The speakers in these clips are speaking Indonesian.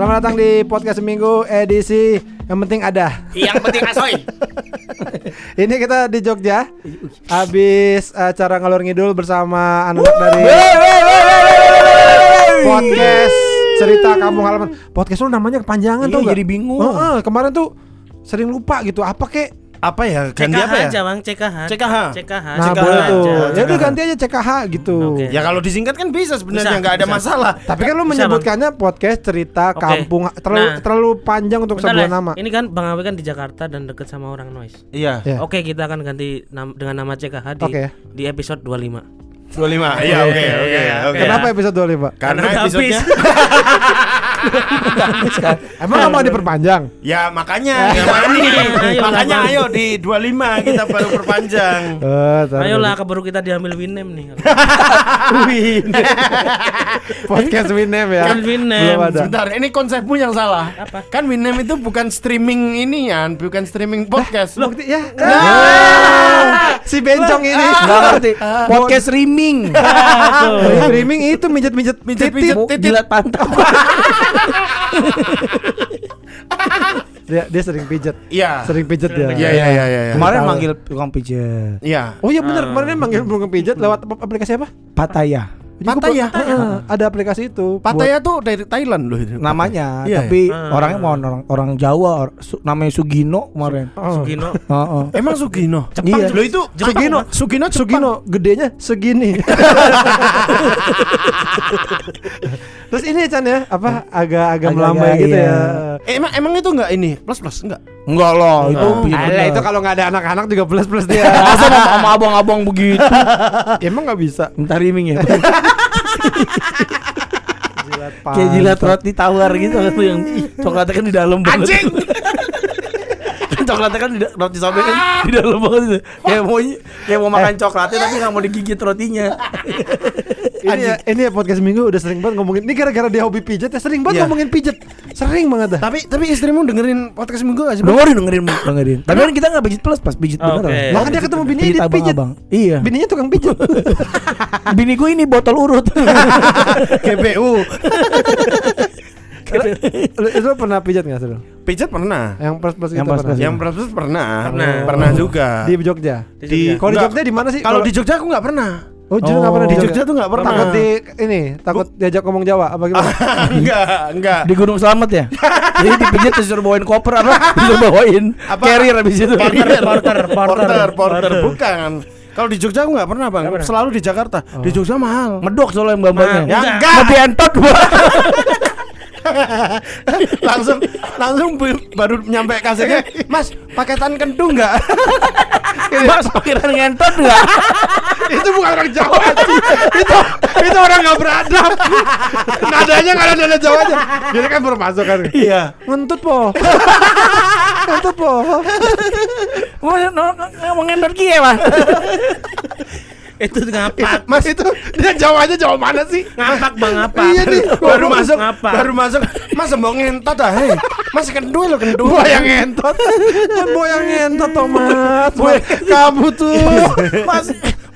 Selamat datang di podcast seminggu edisi yang penting ada. Yang penting asoy. Ini kita di Jogja. Habis acara ngalor ngidul bersama anak-anak dari podcast cerita kampung halaman. Podcast lu namanya kepanjangan Iya, tuh jadi bingung. Heeh, kemarin tuh sering lupa gitu. Apa kek? Apa ya ganti CKH apa ya aja bang, CKH. CKH. CKH. Nah, CKH boleh tuh. Ya udah ganti aja CKH gitu. Oke. ya kalau disingkat kan bisa sebenarnya nggak ada bisa. masalah Tapi kan lu Bisa, menyebutkannya podcast cerita Oke. kampung terlalu Nah. terlalu panjang untuk sebuah Les. nama. Ini kan Bang Awi kan di Jakarta dan deket sama orang noise. iya Ya. Oke, kita akan ganti nam- dengan nama CKH di Oke. di episode 25. 25 iya oke oke oke Kenapa episode 25? karena Karena udah episodenya Emang nggak mau diperpanjang? ya makanya ya, makanya Ayo, makanya ayo di 25 kita baru perpanjang Eh, tar Ayolah keburu kita diambil Winem nih. podcast Winem ya. Kan Winem. Sebentar, ini konsepmu yang salah. Apa? Kan Winem itu bukan streaming ini ya, bukan streaming podcast. Loh, ya. Ah, si bencong ini. Nggak ngerti. Podcast streaming. Streaming itu mijet-mijet Mijet-mijet titit. titit. Jilat pantat. Dia, dia sering pijet. Iya. Sering pijet ya. Iya iya iya iya. Kemarin manggil tukang pijat. Iya. Oh iya benar kemarin dia manggil burung pijet lewat ap- aplikasi apa? Pataya. Pattaya. pe- Heeh, ada aplikasi itu. Pattaya tuh dari Thailand loh itu. Namanya, Iya, tapi iya. orangnya mau orang orang Jawa, or- su- namanya Sugino kemarin. Oh. Sugino. Heeh. Emang Sugino. Iya. Lo itu Sugino, Sugino Jepang. Sugino gedenya segini. Terus ini Chan ya, apa agak-agak melambai gitu iya. ya. Eh, emang emang itu enggak ini? Plus plus enggak? Enggak loh, itu Oh. bener. itu kalau nggak ada anak-anak juga plus-plus dia. Masa sama, abang-abang begitu? Ya, Emang nggak bisa. Minta riming ya. Jilat Kayak jilat roti tawar gitu tuh yang coklatnya kan di dalam banget. Anjing. Kan coklatnya kan di roti sobek kan di dalam banget itu. Kayak mau kayak mau makan coklatnya tapi nggak mau digigit rotinya. Ini ya, ini ya podcast minggu udah sering banget ngomongin. Ini gara-gara dia hobi pijet ya sering banget Iya. ngomongin pijet. Sering banget dah. Tapi tapi istrimu dengerin podcast minggu? Bang? Dengerin dengerin dengerin. Tapi kan kita nggak pijit plus pas pijit Oke. beneran. Lah kan dia ketemu bini dia pijet. abang-abang. Iya. Bininya tukang pijet. Bini gue ini botol urut. GBU. Lu, lu pernah pijet nggak sih? Pijat pernah. Yang plus-plus Yang itu plus-plus. pernah? Yang plus Pernah. pernah. Pernah juga. Di Jogja. Di Kalau di. Jogja di mana sih? Kalau di Jogja aku nggak pernah. Oh, justru nggak pernah Di Jogja tuh nggak pernah. Takut di ini, takut diajak ngomong Jawa apa gimana? enggak, enggak. di Gunung Selamat ya. Jadi dipijit disuruh bawain koper apa? Disuruh bawain Apa? carrier habis itu. Porter, Porter, porter, porter, porter. bukan. Kalau di Jogja aku nggak pernah bang, Nggak pernah. selalu di Jakarta. Di Jogja mahal. Medok soalnya mbak-mbaknya. Ya Enggak. enggak, Lebih entot gua. langsung langsung baru nyampe kasirnya, Mas paketan kentu nggak? Mas pikiran ngentot enggak? itu bukan orang Jawa sih. itu itu orang nggak beradab. Nadanya nggak ada nada Jawanya. Jadi kan baru masuk kan. Iya. Ngentut po. Ngentut po. Mau ngentot kie mas. Itu ngapak. Mas itu dia Jawanya Jawa mana sih? Ngapak Bang ngapak. Iya nih, Baru masuk, ngapak. baru masuk. Mas mau ngentot ah, hei. Mas kentu lo kentu. Boy yang ngentot boy yang ngentot Thomas Boy, Kamu tuh Mas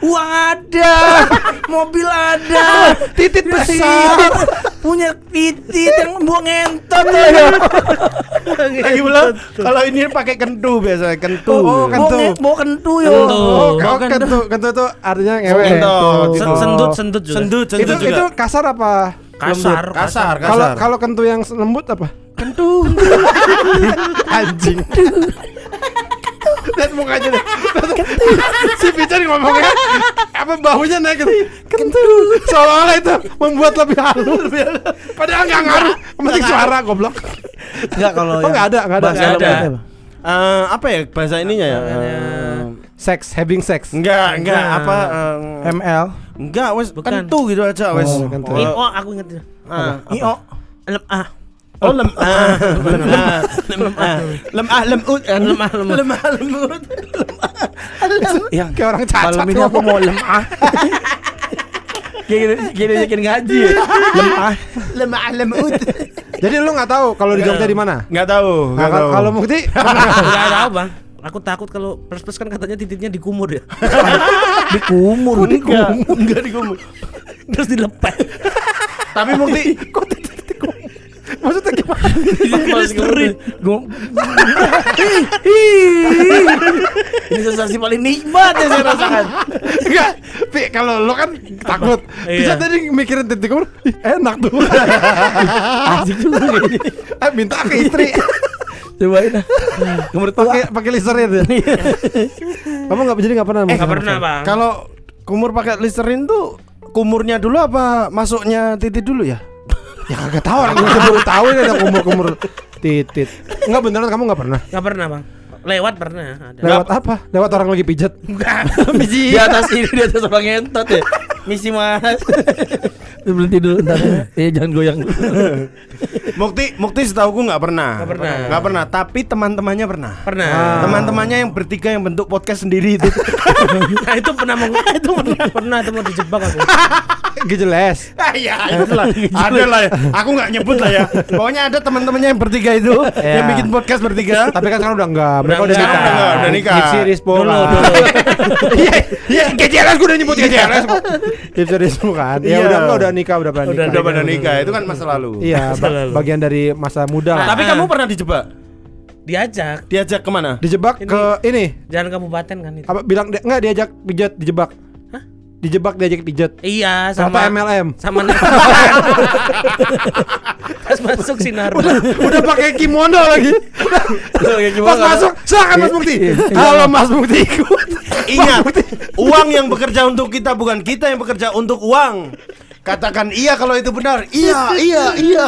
uang ada, mobil ada, Titit besar Titit, punya titit yang buang ngentot ya. Lagi pula kalau ini pakai kentu biasanya kentu. Oh, Mau kentu. mau kentu yo. Kentu. Oh, oh kentu Kentu tuh artinya ngewe Oh. Sendut sendut juga. Sendut, Itu, sendut juga. itu kasar apa? Kasar, kasar, Kalau kasar. kalau kentu yang lembut apa? kentu. Anjing Lihat mukanya deh Si Pican ngomongnya Apa bahunya naik gitu Kentu Seolah-olah itu membuat lebih halus Padahal nggak ngaruh penting suara goblok Enggak kalau Oh nggak ada nggak ada Nggak ada. lembutnya apa? Eh, apa ya bahasa ininya ya? Eh, Sex, having sex enggak, enggak apa eh, ML. enggak wes Bukan. kentu gitu aja wes. Oh, kentu. Ini oh aku inget. Ah, IO. Ah. Oh lem ah ah lem ah lem ah lemut kan Lem ah, lemut. lem ah lemut Yang Kayak orang cacat malam ini aku mau lemah. Gini, gini yakin ngaji ya. Lemah. lem ah lemut Jadi lu nggak tahu kalau di Jogja di mana? nggak tahu Nah, nggak kalau- tahu kalau Mukti Enggak tahu, Bang. Aku takut kalau plus plus kan katanya titiknya dikumur ya. Dikumur, enggak enggak dikumur Terus dilepet. tapi mukti Maksudnya gimana? Listerin. Gua- Ini sensasi paling nikmat yang saya rasakan. Enggak, kalau lo kan takut. Bisa Iya. tadi mikirin titik umur, "Ih, enak tuh. Asik juga kayaknya. Eh, minta ke istri. Cobain ah. Nomor Pakai pakai listerin ya. Kamu nggak jadi nggak pernah? Eh, nggak pernah bang. Kalau kumur pakai listerin tuh kumurnya dulu apa masuknya titik dulu ya? Ya kagak tahu orang gue baru tahu ini ada kumur-kumur titit. Enggak beneran kamu nggak pernah. Nggak pernah bang. Lewat pernah. Ada. Lewat apa? Lewat orang lagi pijat. di atas ini di atas orang ngentot ya. Misi mas. Berhenti dulu ntar. Eh jangan goyang. Mukti, Mukti setahu nggak pernah. Nggak pernah. Nggak pernah. Tapi teman-temannya pernah. Pernah. Teman-temannya yang bertiga yang bentuk podcast sendiri itu. Nah itu pernah mau itu pernah pernah itu mau dijebak aku. Gak jelas. ya itulah. ada lah ya. Aku nggak nyebut lah ya. Pokoknya ada teman-temannya yang bertiga itu yang bikin podcast bertiga. Tapi kan sekarang udah enggak. Mereka Udah nikah. udah, udah nikah. Gipsy Rispo Dulu. Iya, iya, GJLS gue udah nyebut kok. Gipsy Rispo kan. Ya Iya. udah enggak udah nikah, udah pada Udah, nikah. Udah pada nikah itu kan masa lalu. Iya, bagian dari masa muda lah. Tapi kamu pernah dijebak? Diajak. Diajak ke mana? Dijebak Ini- ke ini. Jalan kabupaten kan itu. Apa bilang di- enggak diajak pijat dijebak. Dijebak diajak pijat. Iya Sama MLM. sama Pas masuk sinar. Udah pakai kimono lagi. Pas masuk, silakan Mas Mukti. Halo Mas Mukti. Ingat, uang yang bekerja untuk kita bukan kita yang bekerja untuk uang. Katakan iya kalau itu benar. Iya, iya, iya.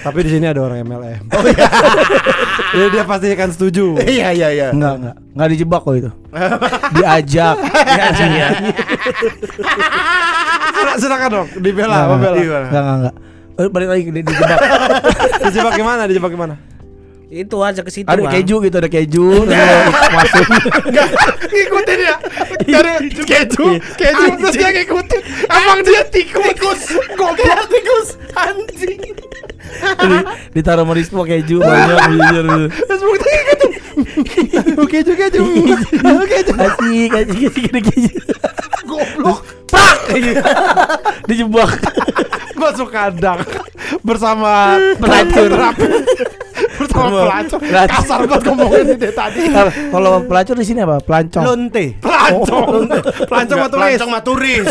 Tapi di sini ada orang MLM. Oh iya. Jadi dia pasti akan setuju. Iya, iya, iya. Enggak enggak. Enggak dijebak kok itu. Diajak. Diajak ya. Silakan- Silakan dong, dibela, apa bela? Iya. Enggak enggak enggak. Eh, balik lagi di- dijebak. Dijebak gimana? Dijebak gimana? Itu aja ke situ. Ada Bang. keju gitu, ada keju. Masuk. Ngikutin ya. Dari keju, keju terus dia ngikutin. Emang dia tikus. Goblok tikus. Anjing. Di- Ditaruh sama Rispo keju banyak bujur. Terus Mukti ngikutin. Oh, Keju, keju. Oh, Keju. Asik, asik, asik, ada keju. Goblok. Dijebak. Masuk kandang bersama Pelacur. Bersama pelacur. Pelacur. Kasar banget ngomongin ini tadi. Kalau- pelacur di sini apa? Pelancong. Lonte. Pelancong. Pelancong Enggak, maturis. Pelancong maturis.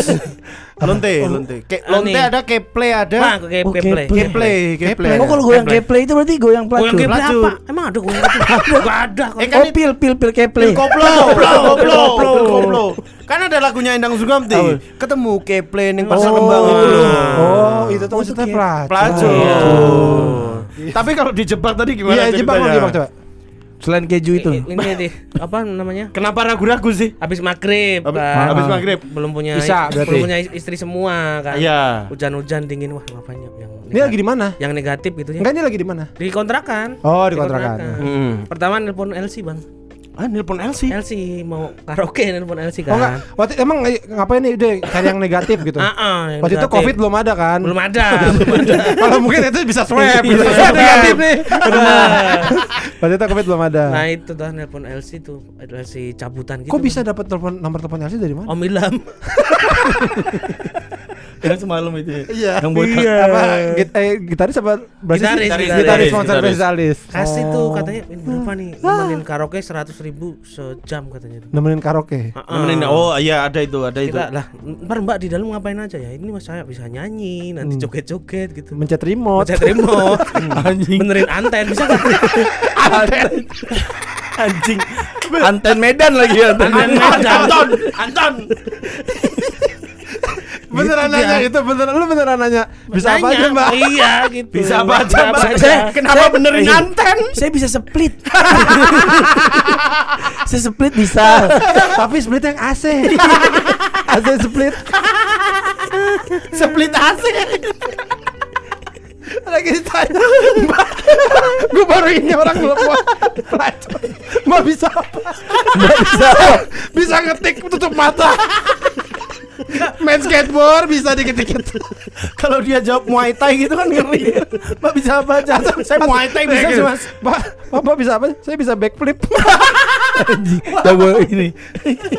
lonte, lonte. Ke, lonte Aneh. ada, keple ada. ke Oh, play. keple. Keple, keple. Oh kalau goyang Keple. itu berarti goyang pelacur. Goyang keple apa? Emang ada goyang keple? Enggak ada. Eh, Oh pil pil pil keple. Koplo, koplo, koplo, koplo. Kan ada lagunya Endang Sukamti. Apa? Ketemu keple ning pasar Oh. kembang itu loh. Oh, itu tuh maksudnya pelacur. Pelacur. Tapi kalau dijebak tadi gimana? Iya, jebak ceritanya? jebak coba. Selain keju itu. I- Ini di apa namanya? Kenapa ragu-ragu sih? Habis maghrib, Habis- Bang. habis maghrib. belum punya Bisa, berarti. belum punya istri semua kan. Iya. Hujan-hujan dingin wah ngapain ya yang Ini lagi di mana? yang negatif gitu ya. Enggak ini lagi di mana? Di kontrakan. Oh, di kontrakan. Hmm. Pertama nelpon LC, Bang. Ah, nelpon Elsie. LC mau karaoke nelpon LC Oh kan. enggak. Waktu emang ng- ngapain nih dia cari yang negatif gitu. Ah, ah, yang Waktu itu negatif. Covid belum ada kan? belum ada, belum ada. Kalau mungkin itu bisa swab gitu. Bisa swab. negatif nih. Waktu itu Covid belum ada. Nah, itu tuh nelpon LC tuh, LC cabutan gitu. Kok bisa dapat telepon nomor telepon Elsie dari mana? Om Ilham. Yang semalam itu. ya. Iya. Yang botak. Apa git eh, gitaris apa basis? Gitaris, gitaris, gitaris. sponsor Gitaris. spesialis. Kasih Oh. tuh katanya ini berapa nih? Nemenin karaoke 100 ribu sejam katanya nemenin karaoke. Ah, ah. Nemenin- Oh, iya ada itu, ada itu. Lah, ntar Mbak di dalam ngapain aja ya? Ini mas saya bisa nyanyi, nanti joget-joget gitu. Mencet remote. Mencet remote, benerin anten bisa nggak? Anjing. Anten Medan lagi anten. Anten Anton, Anton. Beneran Gitu nanya itu beneran lu beneran nanya. Bisa apa aja, Nanya, Mbak? Iya gitu. Bisa apa aja, Mbak? aja. Saya- Kenapa saya- benerin Iya. anten? Saya bisa split. Saya split bisa. Tapi split yang AC. AC split. Split AC. Lagi ditanya. Mbak, gue baru ini orang. Pelacur. Mbak bisa apa? Nggak bisa. Bisa ngetik tutup mata. Main skateboard bisa dikit-dikit. Kalau dia jawab Muay Thai gitu kan ngeri. Mbak bisa apa aja? Saya Muay Thai bisa sih, Mas. Mbak, Bapak bisa apa? Saya bisa backflip. Anjing. Jago ini.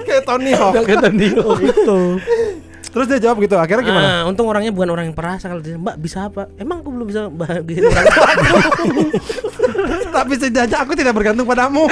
Kayak Tony Hawk. Kata Nio itu. Terus dia jawab gitu. Akhirnya gimana? Ah, untung orangnya bukan orang yang perasa kalau dia, Mbak bisa apa? Emang aku belum bisa aku." Tapi setidaknya aku tidak bergantung padamu.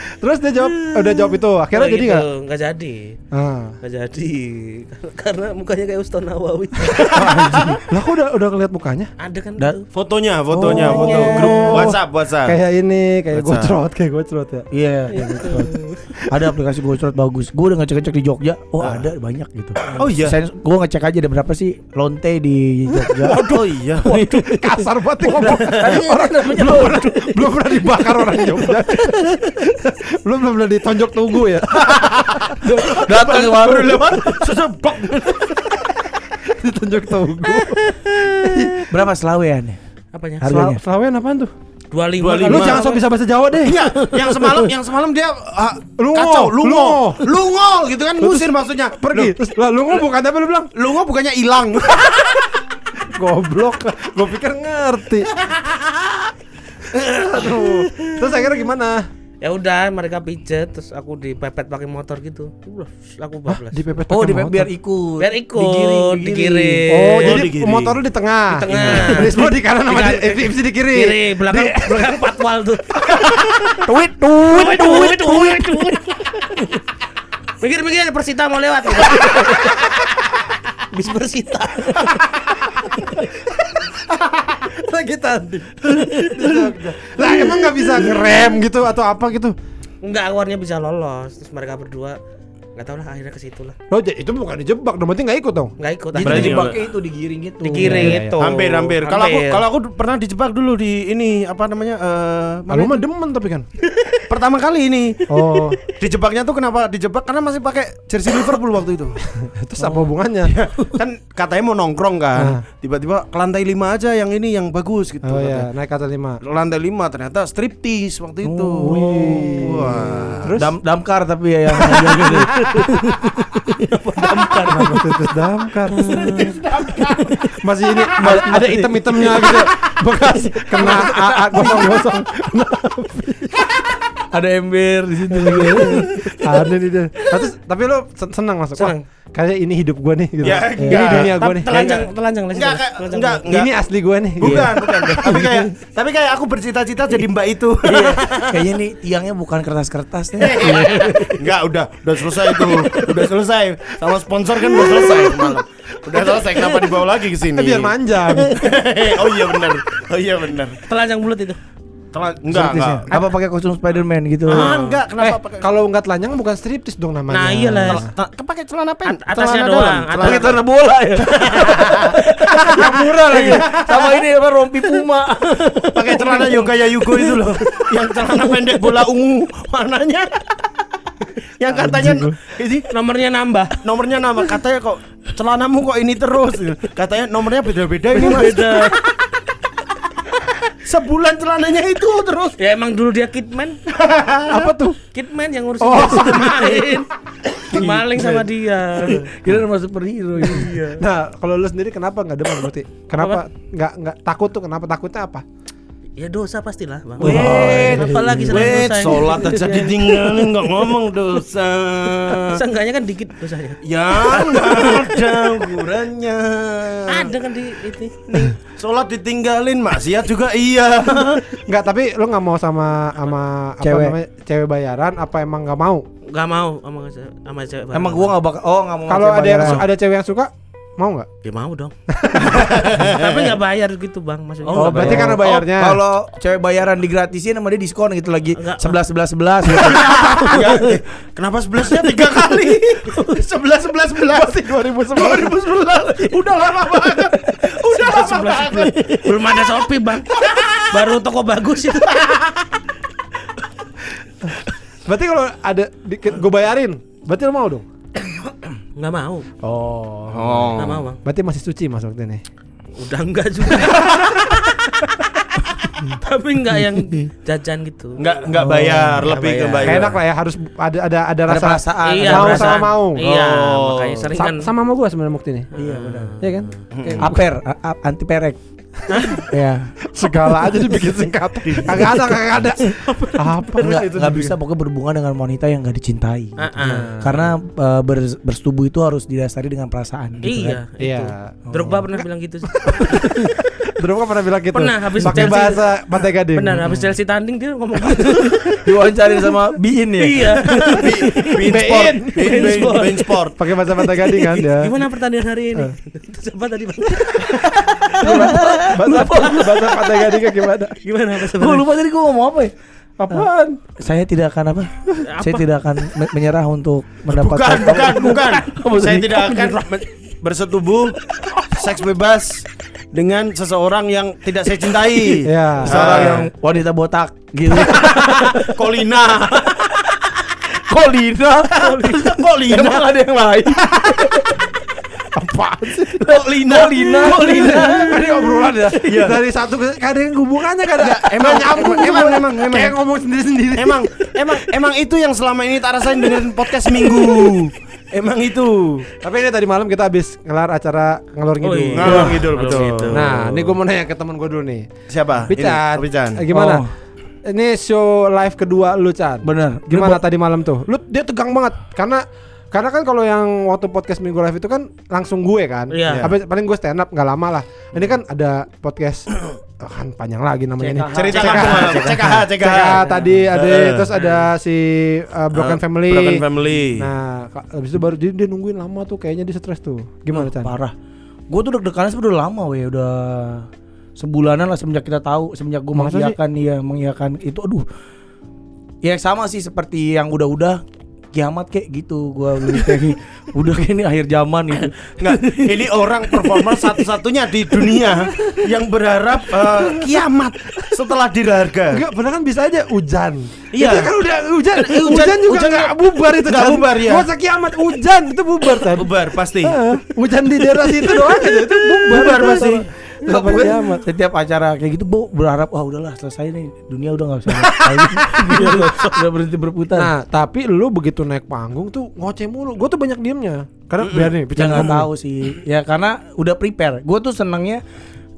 Terus dia jawab, udah jawab itu. Akhirnya Oh, jadi gitu. nggak? Nggak jadi. Ah. Nggak jadi. Karena mukanya kayak Ustaz Nawawi. Lah kok udah udah ngeliat mukanya? Ada kan Da- gitu. Fotonya, fotonya, Oh. foto grup WhatsApp, WhatsApp. Kayak ini, kayak WhatsApp. gocrot, kayak gocrot ya. Iya, iya, betul. Ada aplikasi gocrot bagus. Gue udah ngecek-ngecek di Jogja. Oh, ada banyak gitu. Oh iya. Gue ngecek aja ada berapa sih lonte di Jogja. Oh iya. Kasar banget ngomong. orang belum pernah, belum pernah dibakar orang Jogja. Belum belum pernah ditonjok tugu ya. Datang warung. lewat, sesebok. ditonjok tugu. Berapa selawean ya? Apanya? Harganya? Sel- Selawen apaan tuh? 25 25. Lu jangan sok bisa bahasa Jawa deh. Iya, yang semalam, yang semalam dia ah, Lungo, kacau, lungo, lungo. lungo, gitu kan ngusir maksudnya. Pergi. Terus lah lu ngomong bukan apa lu bilang? Lungo bukannya hilang. Goblok. Gue pikir ngerti. Aduh. Terus akhirnya gimana? Ya udah mereka pijet terus aku dipepet pakai motor gitu. Aku bablas. Dipepet Oh, di motor. biar ikut. Biar ikut, Digiring, digiring. Oh, Oh, jadi di kiri. motor lu di tengah. Di tengah. Rismo di kanan sama Di di, di kiri. Kiri, belakang belakang patwal tuh. Tweet, tweet, tweet, tweet. Mikir-mikir ada Persita mau lewat. Bis Persita. Lagi tanding. Di Jogja. Lah emang nggak bisa ngerem gitu atau apa gitu? Enggak, awalnya bisa lolos. Terus mereka berdua nggak tahu lah akhirnya ke situ lah. Oh, itu bukan dijebak dong, berarti nggak ikut dong. Nggak ikut. Itu Berarti akhirnya. dijebaknya itu digiring gitu. Digiring Iya, iya. itu. hampir, hampir. Kalau aku kalau aku pernah dijebak dulu di ini apa namanya? eh mana itu? mah demen tapi kan. pertama kali ini. Oh, Dijebaknya tuh kenapa dijebak? Karena masih pakai jersey Liverpool waktu itu. terus apa hubungannya? kan katanya mau nongkrong kan. Nah. Tiba-tiba ke lantai 5 aja yang ini yang bagus gitu. Oh katanya. ya, naik kata lima. Lantai 5 ternyata striptease waktu itu. wih. Wah. Terus Dam damkar tapi ya yang damkar, titis damkar? Masih ini ada item-itemnya gitu. Bekas kena AA gosong-gosong. ada ember di situ juga. Ada nih dia. Tapi lo sen- senang masuk. Wah, Senang. Kayak ini hidup gua nih gitu. Ya, ini enggak. dunia gua nih. Telanjang, telanjang lah. Enggak, enggak, enggak. Ini asli gua nih. Bukan, bukan. tapi kayak tapi kayak aku bercita-cita jadi mbak itu. Iya, Kayaknya nih tiangnya bukan kertas-kertas nih. Enggak, udah, udah selesai itu. Udah selesai. Sama sponsor kan udah selesai semalam. Udah selesai, kenapa dibawa lagi ke sini? Eh, biar manjang. oh iya benar. Oh iya benar. Telanjang bulat itu. Telah, enggak, enggak. Apa pakai kostum Spiderman gitu? Ah, enggak, Eh, kenapa pakai kalau nggak telanjang bukan striptis dong namanya. Nah, iya lah. Tel- kan pakai celana pen, At- atasnya celana doang, celana Pakai celana bola ya. Yang murah lagi. Sama ini apa rompi Puma. pakai celana yoga ya yugo itu loh yang celana pendek bola ungu warnanya yang katanya ini Nomornya nambah. nomornya nama katanya kok celanamu kok ini terus katanya nomornya beda-beda ini mas Beda. Sebulan celananya itu terus ya emang dulu dia kitman. Apa tuh? Kitman yang ngurusin oh. kemarin. Maling sama dia. Kira nama superhero iya. Nah, kalau lu sendiri kenapa nggak demen berarti? Kenapa nggak nggak takut tuh? Kenapa takutnya apa? Ya dosa pastilah, Bang. Wait, apalagi selain wait, dosa ini? sholat aja ditinggalin nggak ngomong dosa. Seenggaknya kan dikit dosanya. Ya nggak ada ukurannya. Ada kan di itu. Sholat ditinggalin maksiat juga iya. Nggak, tapi lu nggak mau sama sama apa Cewek. namanya cewek bayaran? Apa emang nggak mau? Gak mau sama sama cewek. baru. Emang gua enggak bakal oh enggak mau Kalau ada yang bayaran. ada cewek yang suka, mau nggak? Ya mau dong. Tapi nggak bayar gitu, Bang. Maksudnya. Oh, nggak berarti bayar. karena bayarnya. Oh, kalau cewek bayaran digratisin sama dia diskon gitu lagi. 11 11 11 gitu. Kenapa sebelasnya tiga kali? Sebelas sebelas sebelas. Masih 2011. 2011 Udah lama banget. Udah lama Sebelas, banget. sebelas. Belum ada Shopee, Bang. Baru toko bagus itu. Berarti kalau ada dikit gue bayarin, berarti lu mau dong? Nggak mau. Oh. Oh. Nggak mau, Bang. Berarti masih suci mas waktu ini. Udah enggak juga. Tapi enggak yang jajan gitu. Enggak enggak bayar, Nggak lebih ke bayar. bayar. Enak lah ya harus ada ada ada Ada rasa perasaan. Iya, mau perasaan. sama mau. Iya, Oh. makanya sering Sa- kan sama sama gua sebenarnya Mukti nih. Iya benar. Iya kan? Kayak- Aper, a- a- anti perek. Ya. Segala aja dibikin singkat. Kagak ada, kagak ada. Apa Nggak, itu nggak bisa pokoknya berhubungan dengan wanita yang nggak dicintai. Ah, ah. Karena eh, ber- bersetubuh itu harus didasari dengan perasaan gitu Iya, kan. Iya. Drogba pernah bilang gitu. sih. Drogba pernah bilang gitu. Pernah, habis pakai Chelsea. bahasa Pantai Gading. Benar, habis Chelsea tanding dia ngomong gitu. Diwawancarin sama Biin ya. iya. Bein Sport, Bein Bein- Bein Sport. Pakai bahasa Pantai Gading kan dia. Gimana pertandingan hari ini? Siapa tadi? Bahasa bahasa Pantai Gadingnya gimana? Gimana bahasa Gue lupa tadi gue ngomong apa ya? Apaan? Saya tidak akan apa? Saya tidak akan me- menyerah untuk Bukan, mendapatkan bukan, bukan. Apa Saya tidak akan bersetubuh seks bebas dengan seseorang yang tidak saya cintai. Ya. seorang Ah. yang wanita botak gitu. Kolina. Kolina. Kolina. Emang ada yang lain? Apaan sih? Kolina. Kolina. Kolina. Ini obrolan ya. Dari satu ke gak ada yang hubungannya gak ada. Emang, nyambung emang, emang, emang, emang. Kayak ngomong sendiri-sendiri. Emang, emang, emang itu yang selama ini tak rasain dengan podcast minggu. Emang itu. Tapi ini tadi malam kita habis ngelar acara ngelor Oh, ngidul. iya. Ngalor ngidul, betul. ngidul. Nah, ini gue mau nanya ke teman gue dulu nih. Siapa? Pican. Ini, Pican. Eh, gimana? Oh. Ini show live kedua lu, Chan. Bener. Gimana tadi malam tuh? Lu dia tegang banget karena karena kan kalau yang waktu podcast minggu live itu kan langsung gue kan. Iya. Habis paling gue stand up nggak lama lah. Ini kan ada podcast oh, kan panjang lagi namanya ini. Cerita CKH. CKH, CKH. CKH tadi ada Eh. terus ada si uh, Broken Eh, Family. Broken Family. Nah, habis itu baru jadi dia nungguin lama tuh kayaknya dia stres tuh. Gimana, Chan? Parah. Gue tuh deg-degannya sebenernya udah lama weh, udah sebulanan lah semenjak kita tahu, semenjak gue mengiyakan iya, mengiyakan itu aduh. Ya sama sih seperti yang udah-udah kiamat kayak gitu gua kayak udah kayak ini akhir zaman gitu. Nggak, ini orang performer satu-satunya di dunia yang berharap eh, kiamat setelah dirharga. Enggak, padahal kan bisa aja hujan. Iya. Itu kan udah hujan. Eh, hujan- hujan, juga hujan nggak bubar itu. nggak bubar, ya. Masa kiamat hujan itu bubar, Chan. Bubar pasti. Heeh, hujan di daerah situ doang aja itu bubar, Bubar itu. pasti. Nggak Pokoknya kiamat. Setiap acara kayak gitu bu berharap wah udahlah selesai nih dunia udah nggak. Dunia udah, udah berhenti berputar. Nah, tapi lu begitu naik panggung tuh ngoceh mulu. Gue tuh banyak diemnya. Karena biar nih, Ya bicara nggak ngomong. tahu sih. Ya karena udah prepare. Gue tuh senangnya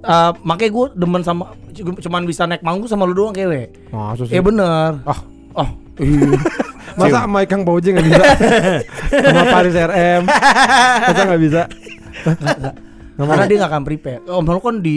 eh makanya gue demen sama cuman bisa naik manggung sama lu doang kewe. Masa sih? Ya bener. Ah. Oh, iya. Masa sama Ikang Bauji nggak bisa? sama Paris RM. Masa nggak bisa? Karena dia gak akan prepare. Om lu kan di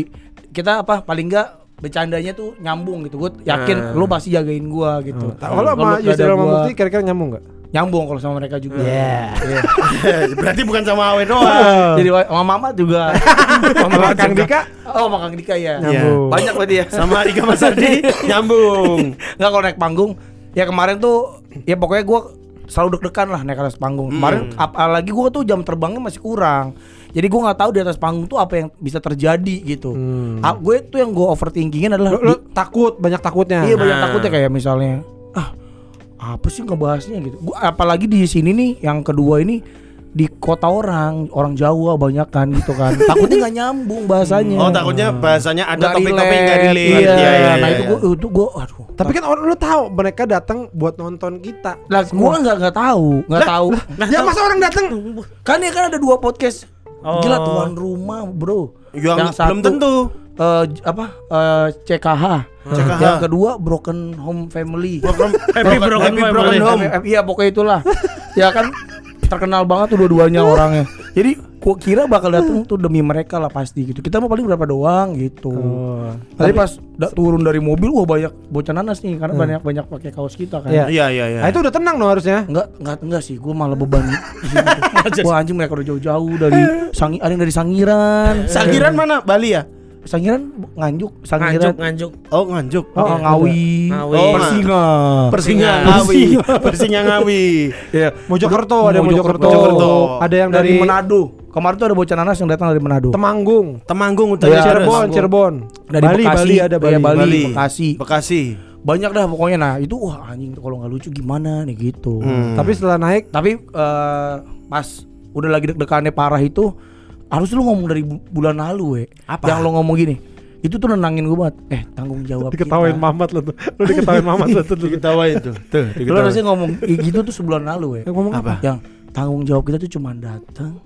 kita apa paling enggak bercandanya tuh nyambung gitu. Gue yakin lu pasti jagain gua gitu. Kalau sama Kalau nggak Yusril sama Mukti kira-kira nyambung nggak? nyambung kalau sama mereka juga. Iya. Berarti bukan sama Awe doang. Jadi sama Mama juga. Sama Kang Dika Oh, sama Kang Dika ya. Nyambung. Banyak berarti ya. Sama Dika Mas Ardi nyambung. Enggak kalau naik panggung ya kemarin tuh ya pokoknya gua selalu deg-degan lah naik atas panggung. Kemarin apalagi gua tuh jam terbangnya masih kurang. Jadi gua nggak tahu di atas panggung tuh apa yang bisa terjadi gitu. Hmm. Ah, gue tuh yang gue overthinkingin adalah Lu, lu takut, banyak takutnya. Iya banyak Nah. takutnya kayak misalnya ah apa sih ngebahasnya gitu. Gua apalagi di sini nih yang kedua ini di kota orang orang Jawa banyak kan gitu kan. Takutnya nggak nyambung bahasanya. Oh takutnya bahasanya ada topik-topik nggak relate. relate. Iya, Iya, iya, nah iya. itu gua itu gua aduh. Tapi kan orang lu tahu mereka datang buat nonton kita. lah gua nggak nggak tahu, nggak tahu. ya masa orang datang Kan ya kan ada dua podcast. Oh. Gila tuan rumah, Bro. Yang belum tentu. eh, apa? eh, CKH. CKH. Yang kedua Broken Home Family. Happy broken, happy broken home. Iya pokoknya itulah. ya kan terkenal banget tuh dua-duanya orangnya. Jadi gua kira bakal datang tuh demi mereka lah pasti gitu. Kita mau paling berapa doang gitu. Oh. Tapi pas da- turun dari mobil wah banyak bocah nanas nih karena banyak banyak pakai kaos kita kan. Iya. Iya iya iya. Nah, itu udah tenang dong harusnya. Enggak, enggak, enggak sih. Gue malah beban. Wah anjing mereka udah jauh-jauh dari Sangi, ada yang dari Sangiran. Sangiran mana? Bali ya? Sangiran nganjuk, Nganjuk, Sangiran. nganjuk. Oh nganjuk. Oh, Ngawi. Ngawi. Oh, Persinga. Persinga Ngawi. Persinga Ngawi. Iya. Mojokerto ada Mojokerto. Mojokerto. Ada yang dari, dari, Manado. Kemarin tuh ada bocah nanas yang datang dari Manado. Temanggung. Temanggung udah beres. Cirebon, Temanggung. Cirebon. Dari Bali, Bekasi. Bali ada Bali. Iya, Bali, Bali. Bekasi. Bekasi. Banyak dah pokoknya nah itu wah anjing kalau nggak lucu gimana nih gitu. Hmm. Tapi setelah naik Tapi eh, pas udah lagi deg-degannya parah itu harus lu ngomong dari bu- bulan lalu we. Apa? Yang lu ngomong gini. Itu tuh nenangin gue banget. Eh, tanggung jawab diketawain kita. Mamat lo tuh. Lu diketawain Mamat lo tuh. Diketawain tuh. Tuh, Lu harusnya ngomong gitu tuh sebulan lalu we. Eh, ngomong apa? Yang tanggung jawab kita tuh cuma datang,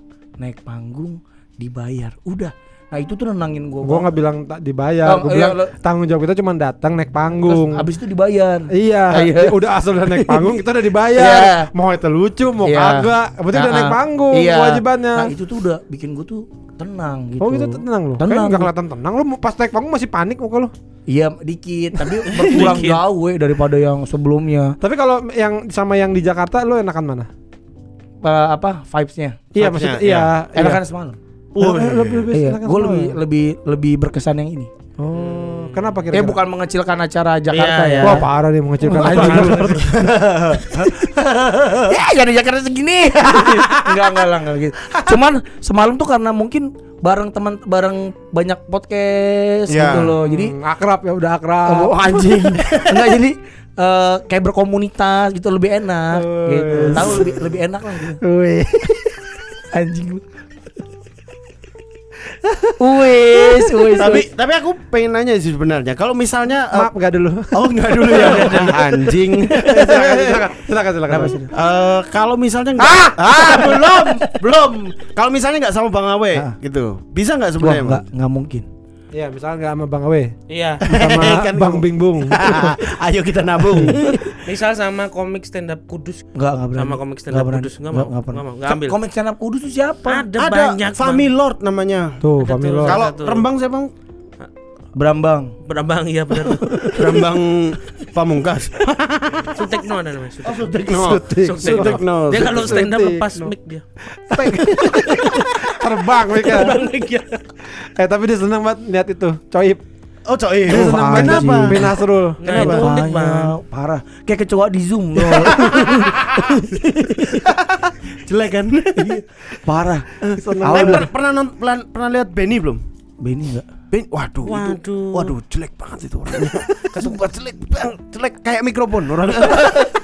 naik panggung, dibayar. Udah, Nah itu tuh nenangin gue. Gua nggak bilang tak dibayar, gua iya, bilang lo- tanggung jawab kita cuma datang naik panggung. Abis itu dibayar. Iya, Iya. dia udah asal udah naik panggung kita udah dibayar. Iya. Mau itu lucu, mau Iya. kagak, yang penting udah Nah, naik panggung iya. kewajibannya. Nah itu tuh udah bikin gue tuh tenang gitu. Oh gitu tenang lu. Kayak Tenang. nggak kelihatan tenang lu pas naik panggung masih panik muka lu. Iya dikit, tapi berkurang jauh we, daripada yang sebelumnya. Tapi kalau yang sama yang di Jakarta lu enakan mana? Eh, apa vibes-nya? Iya maksudnya iya. iya. Enakan semalam. Oh, lebih lebih Iya, gue lebih lebih lebih berkesan yang ini. Oh, kenapa Eh kira-kira? bukan mengecilkan acara Jakarta Iya, ya. Wah parah dia mengecilkan acara. ya gak ada Jakarta segini. enggak enggak lah enggak gitu. Cuman semalam tuh karena mungkin bareng teman bareng banyak podcast Ya. gitu loh. Jadi Hmm, akrab ya udah akrab. Oh, anjing. Enggak jadi eh, kayak berkomunitas gitu lebih enak gitu. Wes. Tahu lebih lebih enak lah gitu. Wih. Anjing lu. Wes, wes. Tapi tapi aku pengen nanya sih sebenarnya. Kalau misalnya eh, Maaf enggak dulu. Oh enggak dulu ya anjing. silakan silakan silakan silakan. Eh, kalau misalnya enggak ah! belum belum kalau misalnya enggak sama Bang Awe Ah. gitu bisa enggak sebenarnya enggak enggak mungkin. Iya, misalnya enggak sama Bang Awe, Iya. sama Kan Bang kamu- Bing Bung. ayo kita nabung Misal sama komik stand up Kudus. Enggak enggak berani. Sama komik stand up. Kudus enggak mau. enggak pernah. Enggak mau. Enggak ambil. Komik stand up kudus itu siapa? Ada, ada banyak. Fami Bang. Lord namanya Tuh, Ada Family tuh. Lord. kalau. Rembang siapa Bang? Berambang. Berambang iya benar. Rembang Pamungkas Sutekno ada namanya. Sutekno. Sutekno Sutik. Sutekno Dia kalau stand up Sutekno. lepas mic dia. Terbang mereka. Terbang eh tapi dia senang banget lihat itu. Coib. Oh coy Dia Oh, banget. Bin Nasrul. Nah, itu Kenapa? unik, Bang. Makanya, Parah. Kayak kecoa di Zoom loh. jelek kan Parah. Banget. per- pernah non- pernah, pernah lihat Benny belum? Benny enggak? Ben, waduh, itu, Waduh. waduh jelek banget itu orangnya. Sumpah jelek, bang, jelek kayak mikrofon orang.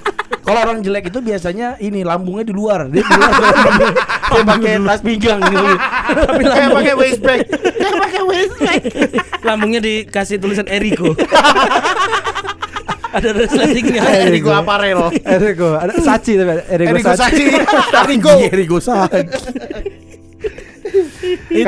Kalau orang jelek itu biasanya ini lambungnya di luar. Dia di luar. Dia pakai tas pinggang gitu. Tapi kayak pakai waist bag, kayak pakai waist bag. lambungnya dikasih tulisan Eriko. ada resletingnya. Eriko Aparel, Eriko, ada Sachi tapi ada Eriko, Eriko Sachi. Sachi, Eriko. Erigo Saki.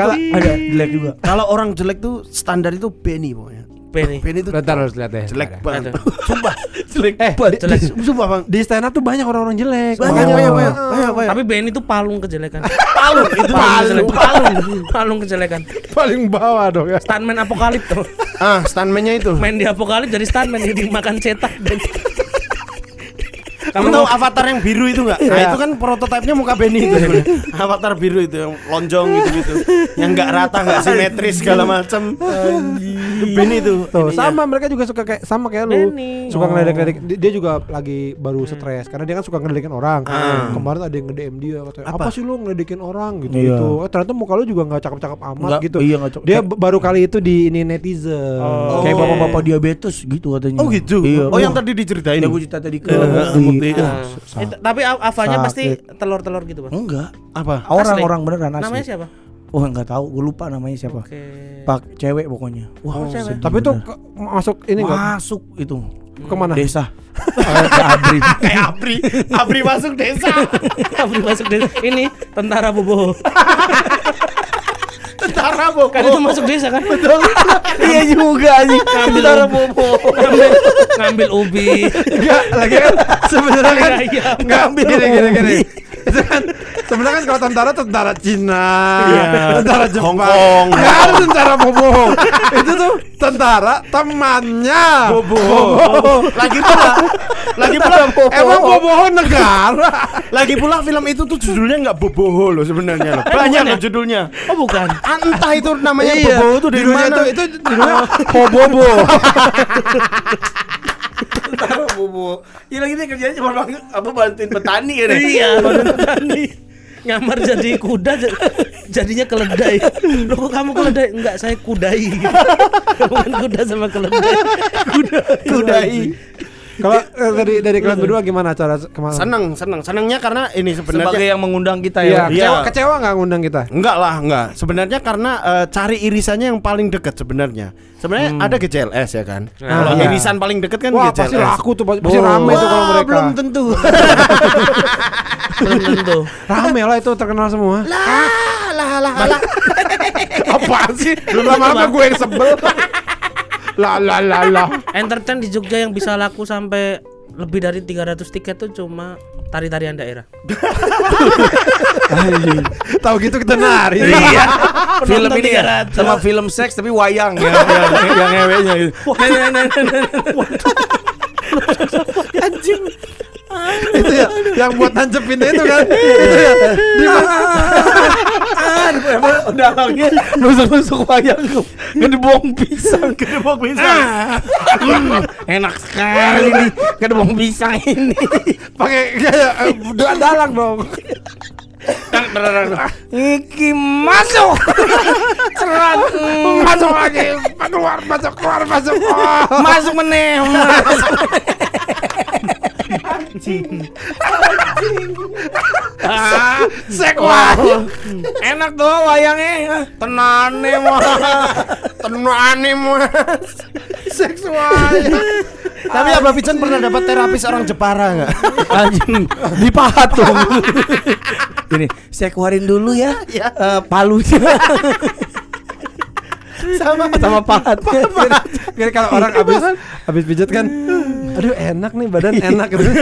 Kalau Ada jelek juga. Kalau orang jelek tuh standar itu Benny pokoknya. Benny. Benny itu Bentar harus lihat deh. jelek banget. Sumpah, Jelek. Eh, banget. Jelek. sumpah bang. Di stand up tuh banyak orang-orang jelek. Banyak, Oh. banyak, banyak, banyak, banyak. Tapi Benny itu palung kejelekan. Palu, itu Palung, palu. palung, palung kejelekan. paling bawah dong ya. Stuntman apokalip tuh. Ah, stuntman-nya itu. Main di apokalip jadi stuntman jadi makan cetak. Kamu tahu avatar yang biru itu enggak? Nah, Iya. itu kan prototipenya muka Benny itu. Avatar biru itu yang lonjong gitu-gitu. Yang enggak rata, enggak simetris segala macam. Benny itu. Tuh, sama mereka juga suka kayak sama kayak lu. Benny. Suka Oh. ngeledek-ledek. Di- Dia juga lagi baru stres karena dia kan suka ngeledekin orang. Ah. Kemarin ada yang nge-DM dia katanya, "Apa, Apa? sih lu ngeledekin orang gitu Iya. gitu." Oh, ternyata muka lu juga nggak cakep-cakep amat gitu. iya. Dia b- baru kali itu di ini netizen. Oh. Kayak bapak-bapak diabetes gitu katanya. Oh gitu. Iya. Oh yang tadi diceritain. Ya gue cerita tadi ke Iya, Nah, sa- itu- tapi Avanya Sakit. pasti telur-telur gitu, Bang. Enggak. Apa? Orang-orang beneran asli. Namanya siapa? Oh enggak tahu, gue lupa namanya siapa. Oke. Pak cewek pokoknya. Wah, Oh, cewek. Tapi itu ke- masuk ini enggak? masuk itu Ke mana? desa. Ke Abri. Kayak Abri. Abri masuk desa. Abri masuk desa. Ini tentara bobo. Tentara Bobo. Kan itu masuk desa kan? Betul. Iya juga anjing. Ngambil Tentara bobo. ngambil, ngambil ubi. Enggak, lagi kan sebenarnya kan Ayam. enggak gini gini gini. Itu kan sebenarnya kan kalau tentara tentara Cina, Iya. tentara Jepang, Hongkong. Nggak ada tentara Bobo. itu tuh tentara temannya Bobo. Lagi pula. Lagi pula. Emang Bobo negara. Lagi pula film itu tuh judulnya nggak Boboho loh sebenarnya loh. Banyak loh judulnya. Oh bukan. Entah itu namanya Iya, Boboho itu dari judulnya mana. tuh itu judulnya Bobo. Tentara bobo. Iya lagi dia kerjanya cuma apa bantuin petani ya. Iya, badan petani. Nyamar jadi kuda j- jadinya keledai. Loh kok kamu keledai? Enggak, saya kudai. Bukan kuda sama keledai. Kudai. Kalau eh, dari dari kalian berdua gimana cara kemarin? Seneng, seneng, senengnya karena ini Sebagai sebenarnya yang mengundang kita Iya, ya. Iya. kecewa, kecewa nggak ngundang kita? Enggak lah, enggak. Sebenarnya karena eh, cari irisannya yang paling dekat sebenarnya. Sebenarnya ada GCLS ya kan. Kalau iya. irisan paling dekat kan Wah, GCLS. pasti laku tuh, pasti, Oh. rame tuh kalau mereka. belum tentu. Belum tentu. Rame lah itu terkenal semua. lah, lah, lah lah. Apaan sih? Lama-lama gue yang sebel. La la la la. Entertain di Jogja yang bisa laku sampai lebih dari 300 tiket tuh cuma tari-tarian daerah. Tahu gitu kita nari. Iya. film Penonton ini ya, 300. sama film seks tapi wayang ya, yang yang ngeweknya gitu. Anjing. Itu ya yang buat nancepinnya itu kan. itu ya. Di Udah lagi nusuk-nusuk wayang Gede bohong pisang Gede bok bisa. Enak sekali nih Gede bohong pisang ini pakai kayak eh, dua dalang dong. Iki masuk Cerat Masuk lagi, keluar, masuk, keluar, masuk. Oh. Masuk meneh masuk. Ah, sekwa. Enak tuh wayangnya. Tenane mah. Tenane mas. Seksual. Tapi Abah Pican pernah dapat terapis orang Jepara nggak? Anjing Dipahat tuh. Ini saya keluarin dulu ya. Eh, Palunya. Sama. Sama pahatnya Jadi kalau orang habis habis pijat kan, aduh enak nih badan enak gitu.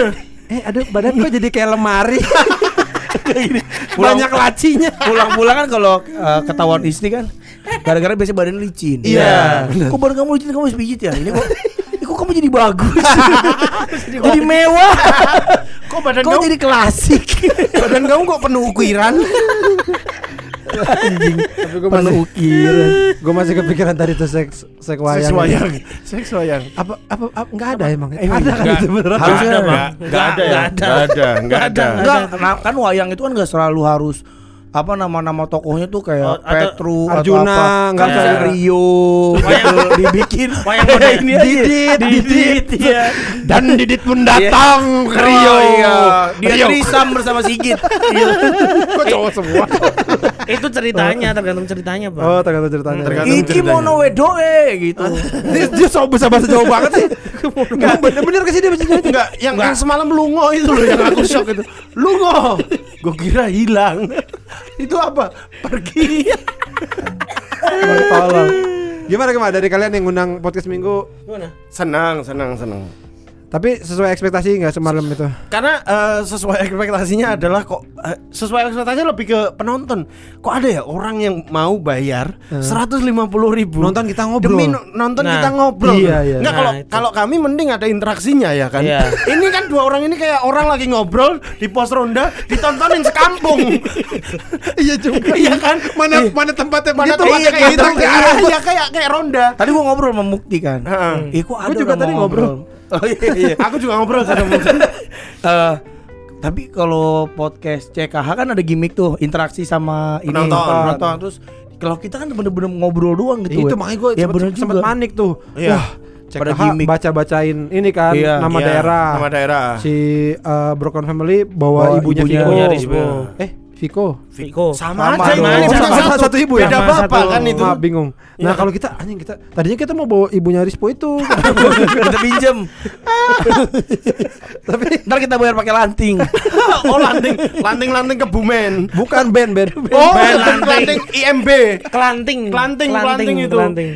Eh, aduh badan kok jadi kayak lemari. Banyak lacinya. Pulang-pulang kan kalau eh, ketahuan istri kan Gara-gara biasa badan licin Iya, bener. Kok badan kamu licin kamu harus pijit ya Ini kok kok kamu jadi bagus Jadi mewah Kok badan Kok kamu jadi klasik badan kamu kok penuh ukiran? Anjing Tapi gue Penuh masih ukiran gue masih kepikiran tadi tuh seks seks wayang. Seks wayang. Seks wayang. Apa apa, apa enggak ada emang? Eh, ada kan enggak. itu beneran? Harusnya Nggak nggak ada ya? Nggak ada. Nggak ada, nggak ada. Enggak, nah, kan wayang itu kan enggak selalu harus apa nama-nama tokohnya tuh kayak Oh, atau Petru Arjuna, atau apa. nggak kan bisa. kayak Rio gitu, dibikin Wayang model. ini aja. Didit, Didit. Iya. Dan Didit pun datang ke Rio. Oh, iya. Dia Rio. trisam bersama Sigit. Kok cowok semua? Itu ceritanya tergantung ceritanya, Bang. Oh, tergantung ceritanya. Tergantung. Iki ceritanya. mono wedoe gitu. Dia, dia so bahasa bahasa Jawa banget sih. Enggak bener-bener ke sini bahasa Jawa. Enggak, yang, yang semalam lungo itu loh yang aku shock itu. Lungo. Gue kira hilang. itu apa? Pergi. Tolong. Gimana gimana dari kalian yang ngundang podcast minggu? Gimana? Senang, senang, senang. Tapi sesuai ekspektasi nggak semalam itu? Karena eh, sesuai ekspektasinya adalah kok eh, sesuai ekspektasinya lebih ke penonton. Kok ada ya orang yang mau bayar seratus lima puluh ribu Nonton kita ngobrol. demi no- nonton Nah, kita ngobrol. iya, iya. Nggak Nah, kalau itu. kalau kami mending ada interaksinya ya kan. Iya. ini kan dua orang ini kayak orang lagi ngobrol di pos ronda ditontonin sekampung. iya juga. iya kan? Mana mana tempatnya Mana begitu? tempatnya kayak gitu? Iya, Iya, iya, kayak kayak ronda. Tadi gua ngobrol sama Mukti kan. Heeh. Ih, kok ada juga tadi mau ngobrol. Oh iya iya. Aku juga ngobrol sama Eh, tapi kalau podcast CKH kan ada gimmick tuh interaksi sama ini Penonton. penonton. terus kalau kita kan bener-bener ngobrol doang gitu itu makanya gue ya sempet, bener sempet juga panik tuh. Iya. Wah, Pada CKH gimmick. baca-bacain ini kan Iya. nama Iya, daerah. Nama daerah. Si eh, Broken Family bawa ibunya, ibunya Rizbo. Eh, Viko. Viko. Sama, Sama aja ini beda sama- satu. satu ibu ya? Beda Sama bapak satu. kan itu. Maaf, bingung. Nah, kalau kita anjing kita tadinya kita mau bawa ibunya Rispo itu. kita pinjem Tapi ntar kita bayar pakai lanting oh lanting, lanting lanting kebumen. bukan band band. Oh, Band lanting, lanting. IMB. Kelanting. Kelanting, kelanting itu. kelanting.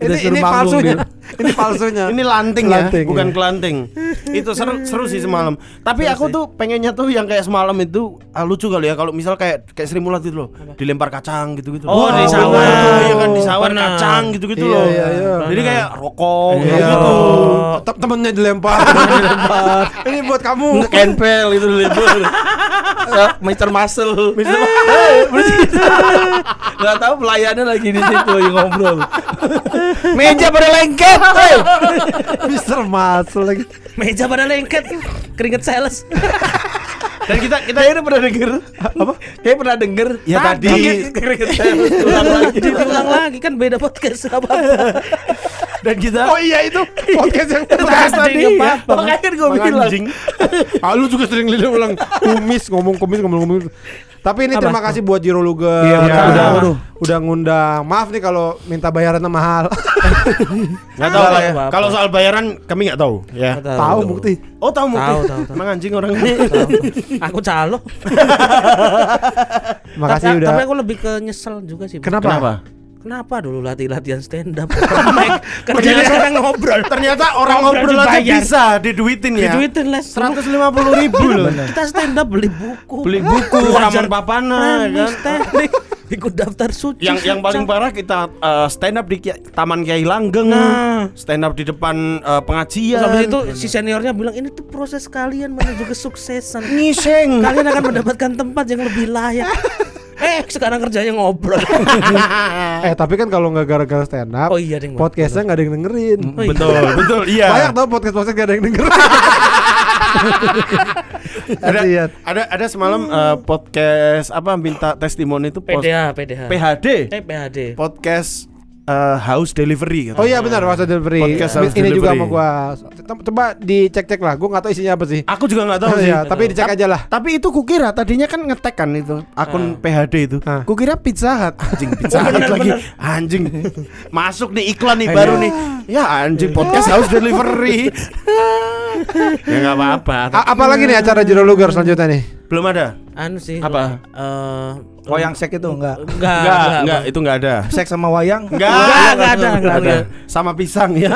Ini ini palsunya. Ini palsunya. Ini lanting, Lanting, ya, bukan iya. kelanting. itu seru seru sih semalam. Tapi aku tuh pengennya tuh yang kayak semalam itu ah, lucu kali ya kalau misal kayak kayak Sri Mulat itu loh, dilempar kacang gitu-gitu. Oh, di Wah, sawah. Iya kan di sawah kacang gitu-gitu Iya, loh. iya, iya. Jadi kayak rokok Iya. gitu. Tem- Temennya dilempar, temennya dilempar. Ini buat kamu. Kenpel itu libur Mister Muscle Mister Gak tahu pelayannya lagi di situ lagi ngobrol Meja pada lengket hey. Mister Muscle lagi. Meja pada lengket. Keringet sales. Dan kita kita Kayaknya pernah denger Apa? Kayaknya pernah denger Ya, tadi. Keringet saya ulang lagi diulang lagi kan beda podcast apa dan kita Oh iya itu podcast yang Podcast tadi. apa-apa. Makanya kan gue bilang anjing. Ah, lu juga sering lihat ulang kumis ngomong kumis ngomong kumis. Tapi ini Apa? terima kasih buat Jiro Luger Iya, betul. udah, Aduh. udah ngundang. Maaf nih kalau minta bayarannya mahal. Nggak tahu lah ya. Kalau soal bayaran kami nggak tahu ya. Tahu bukti. Oh tahu mungkin. Tahu, tahu, tahu. Emang anjing orang ini. Aku calo. Makasih udah. Tapi aku lebih ke nyesel juga sih. Kenapa? Kenapa? Kenapa dulu latih-latihan stand up? Kerja kerjanya sekarang ngobrol. Ternyata orang Ngobrol ngobrol aja bisa diduitin ya. Diduitin les. Seratus lima puluh ribu loh. Kita stand up beli buku. Beli buku, ramen papana, premis, kan? teknik, ikut daftar suci. Yang yang paling parah kita uh, stand up di Kia- Taman Kiai Langgeng. Nah. Stand up di depan uh, pengajian. Terus habis itu si seniornya bilang ini tuh proses kalian menuju kesuksesan. ngiseng. Kalian akan mendapatkan tempat yang lebih layak. Eh, sekarang kerjanya ngobrol. Eh tapi kan kalau nggak gara-gara stand up, Oh iya, Ding. podcastnya nggak ada yang dengerin. Oh, iya. betul, betul, iya. Banyak tau podcast podcast gak ada yang dengerin. ada, ada ada semalam uh, podcast apa minta testimoni itu PDH, PDH. PHD. Eh, PHD. Podcast uh, house delivery gitu. Oh iya benar Wasa Delivery. Podcast Ini house juga delivery. sama gua. Tem- Coba dicek-cek lah. Gua nggak tahu isinya apa sih. Aku juga nggak tahu sih. Iya, tapi dicek aja lah. Tapi itu kukira tadinya kan ngetek kan itu akun PHD itu. Ah. Kukira Pizza Hut. Anjing Pizza Hut bener, lagi. bener. Anjing. Masuk nih iklan nih baru nih. Ya anjing podcast house delivery. ya nggak apa-apa. A- apa lagi nih acara Jero Luger selanjutnya nih? Belum ada. Anu sih. Apa? Eh, Wayang sek itu enggak. enggak, Enggak, enggak, itu enggak ada. Sek sama wayang. Enggak, Enggak, enggak ada, enggak ada. Sama pisang ya.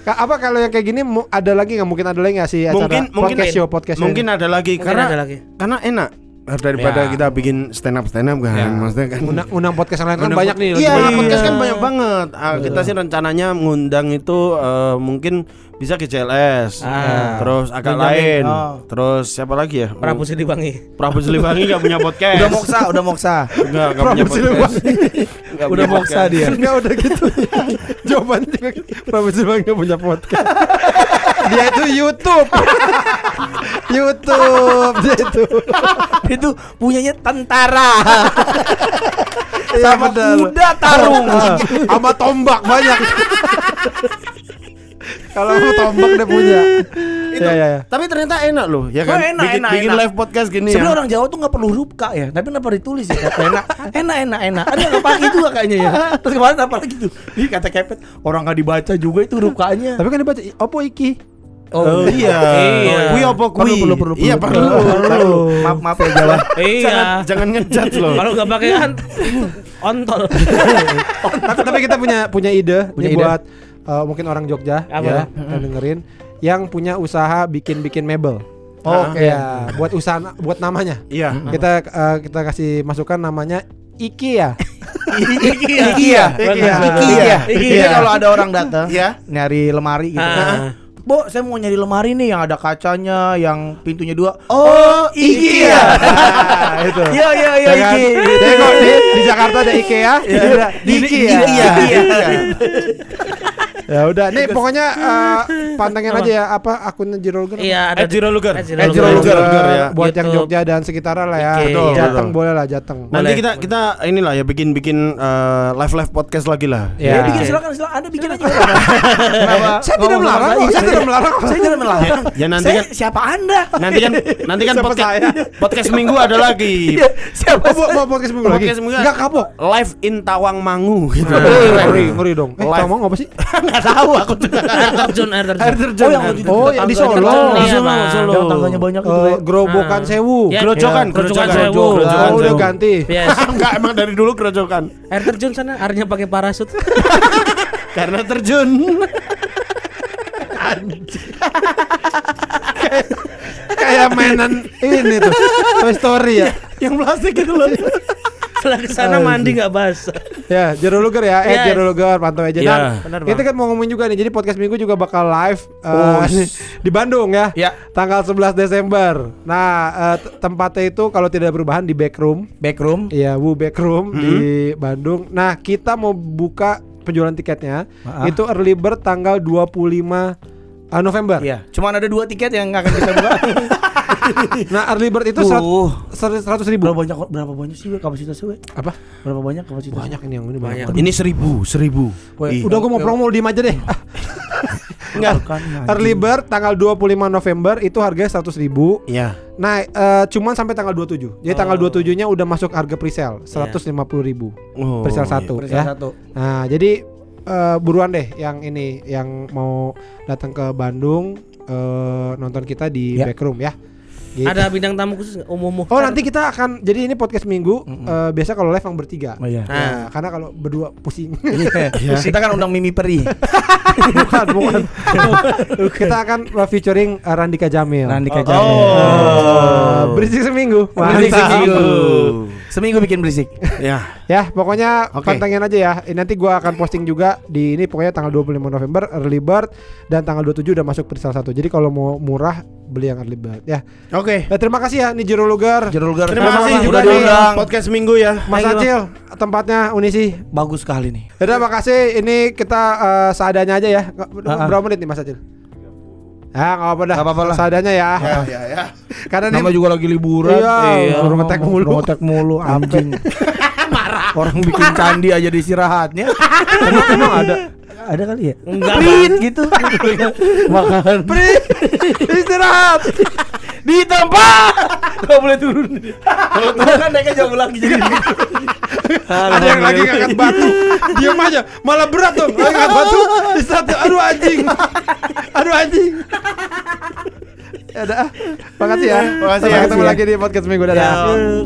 Ka- apa kalau yang kayak gini ada lagi nggak mungkin ada lagi nggak sih acara mungkin mungkin podcast show podcast mungkin ini? ada lagi Mungkin karena ada lagi. karena enak daripada Ya. kita bikin stand up stand up kan Ya. maksudnya kan undang, undang podcast yang lain kan banyak nih Iya, banyak podcast kan Iya. banyak banget. Ah, kita sih rencananya ngundang itu eh, mungkin bisa ke JLS. Ah. Terus agak Benjamin. lain. Oh. Terus siapa lagi ya? Prabu Siliwangi. Prabu Siliwangi enggak punya podcast. Udah moksa, udah moksa. Enggak, enggak punya Prabu podcast. Siliwangi. Nggak Udah punya moksa podcast. dia. Enggak udah gitu. Jawabannya juga Prabu Silva nggak punya podcast. dia itu YouTube. YouTube dia itu. Itu punyanya tentara. Iya, Sama kuda tarung. Sama tombak banyak. Kalau mau tombak dia punya. Iya iya iya. Tapi ternyata enak loh, ya Oh, kan? enak, bikin enak, bikin enak. live podcast gini Sebenarnya ya. orang Jawa tuh nggak perlu huruf K ya, tapi kenapa ditulis ya? Kata enak, enak, enak, enak. Ada yang nggak pakai juga kayaknya ya. Terus kemarin apa lagi tuh? Ih kata kepet, orang nggak dibaca juga itu huruf K-nya. Tapi kan dibaca opo iki. Oh, iya. Iya. Kui apa kui? Perlu, perlu, perlu, Iya perlu. perlu. Perlu. Maaf, maaf ya Jawa. Iya. Jangan jangan ngejudge loh. Kalau nggak pakai kan ontol. tapi tapi kita punya punya ide Punya ide. buat eh, mungkin orang Jogja Apa? ya yang dengerin yang punya usaha bikin-bikin mebel. Oh, Oke ya, buat usaha buat namanya. Iya. Kita eh, kita kasih masukan namanya IKEA. Iya. Iya, Iya. Iya. Iya. Jadi kalau ada orang datang, Iya. nyari lemari gitu. Ah. Bu, saya mau nyari lemari nih yang ada kacanya, yang pintunya dua. Oh, IKEA. Nah, itu. Iya, iya, iya, Ya? IKEA. Jadi kok di, di Jakarta ada IKEA, di, di IKEA. Iya. Ya udah, nih pokoknya eh, pantengin aja ya apa akunnya Jiro Luger. Iya, ada Luger. Zero Ed Jiro Luger. Luger, Luger ya. Buat yang. Jogja dan sekitaran lah ya. Jateng boleh lah Jateng. Nanti kita kita inilah ya bikin bikin live live podcast lagi lah. Ya. Ya, bikin silakan silakan Anda bikin aja. Kenapa? Saya tidak melarang kok, saya tidak melarang. Saya tidak melarang. Ya nanti Saya- kan siapa Anda? nanti kan nanti kan podcast podcast minggu ada lagi. Iya, siapa? Oh, mau, mau podcast minggu lagi? Podcast minggu Enggak kapok. Live in Tawangmangu gitu. Eh, ngeri, ngeri dong. Eh, ngomong apa sih? Enggak tahu aku tuh. air terjun, air terjun. Air terjun. Oh, yang itu Oh, yang di Solo. terjun. Iya, Solo. Solo. Yang tangganya banyak itu. Eh, ya. gerobokan Ah. sewu. Ya, Grojokan, ya, grojokan grojokan. sewu. Grojokan Oh, udah ganti. Enggak emang dari dulu kerojokan. Air terjun sana airnya pakai parasut. Karena terjun. Kayak mainan ini tuh. Toy Story ya. yang plastik itu loh. Setelah ke sana mandi nggak basah. Ya, Jero Luger ya, eh Yes. Jero Luger pantau aja. Iya, Dan benar, kita kan mau ngomongin juga nih, jadi podcast minggu juga bakal live Oh, di Bandung ya. Ya. Tanggal 11 Desember. Nah, t- tempatnya itu kalau tidak perubahan di Backroom. Backroom. Iya, Wu Backroom di Bandung. Nah, kita mau buka penjualan tiketnya. Ah. Itu early bird tanggal 25 eh, November. Iya, cuman ada dua tiket yang akan kita buka. Nah, early bird itu seratus ribu. berapa banyak berapa banyak sih we, kapasitasnya we? Apa? Berapa banyak kapasitasnya? Banyak ini yang ini banyak. Banyak. Ini seribu, seribu. Weh, Udah gue mau promo di aja deh. Enggak. Early bird tanggal 25 November itu harganya 100 ribu. Iya. Nah, eh, cuman sampai tanggal 27. Jadi tanggal 27-nya udah masuk harga presale 150 ribu. Oh, Presale iya. satu Presale ya. satu. Nah, jadi eh, buruan deh yang ini yang mau datang ke Bandung eh, nonton kita di Ya. Backroom ya. Gitu. Ada bintang tamu khusus nggak? umum Oh nanti kita akan jadi ini podcast minggu eh, biasa kalau live yang bertiga. Oh, iya. Nah, karena kalau berdua pusing. Iya. Kita kan undang Mimi Peri. bukan, bukan. kita akan uh, featuring uh, Randika Jamil. Randika Oh. Jamil. Eh, berisik seminggu. Berisik seminggu. Seminggu bikin berisik. Ya. Ya, pokoknya Oke. pantengin aja ya. Eh, Nanti gua akan posting juga di ini pokoknya tanggal 25 November early bird dan tanggal 27 udah masuk salah satu. Jadi kalau mau murah beli yang early bird ya. Oke. Eh, terima kasih ya Nijiro Lugar. Jerul Gar. Terima Sama-sama. kasih juga Udah nih diundang. podcast minggu ya. Mas Thank you. Acil, tempatnya Unisi. Bagus sekali nih. Udah makasih. Ini kita eh, seadanya aja ya. Nggak- Ah, ah. Berapa menit nih Mas Acil? Ya nggak apa-apa dah. Apa-apa lah. Seadanya ya. Ya, ya, ya. Karena Nama ini juga lagi liburan. Iya, suruh ngetek mulu. Ngetek mulu anjing. Orang bikin candi aja di istirahatnya. emang, emang ada. Ada kali ya? Enggak, Prit gitu. Makan. Pri, istirahat. Di tempat. Gak boleh turun. Kalau turun kan naiknya jauh lagi jadi. Ada yang lagi ngangkat batu. Diam aja. Malah berat dong. Lagi ngangkat batu. Istirahat. Aduh anjing. Aduh anjing. Ya udah. ah. Makasih ya. Makasih ya. Ketemu ya. lagi di podcast minggu dadah. Ya. Eh,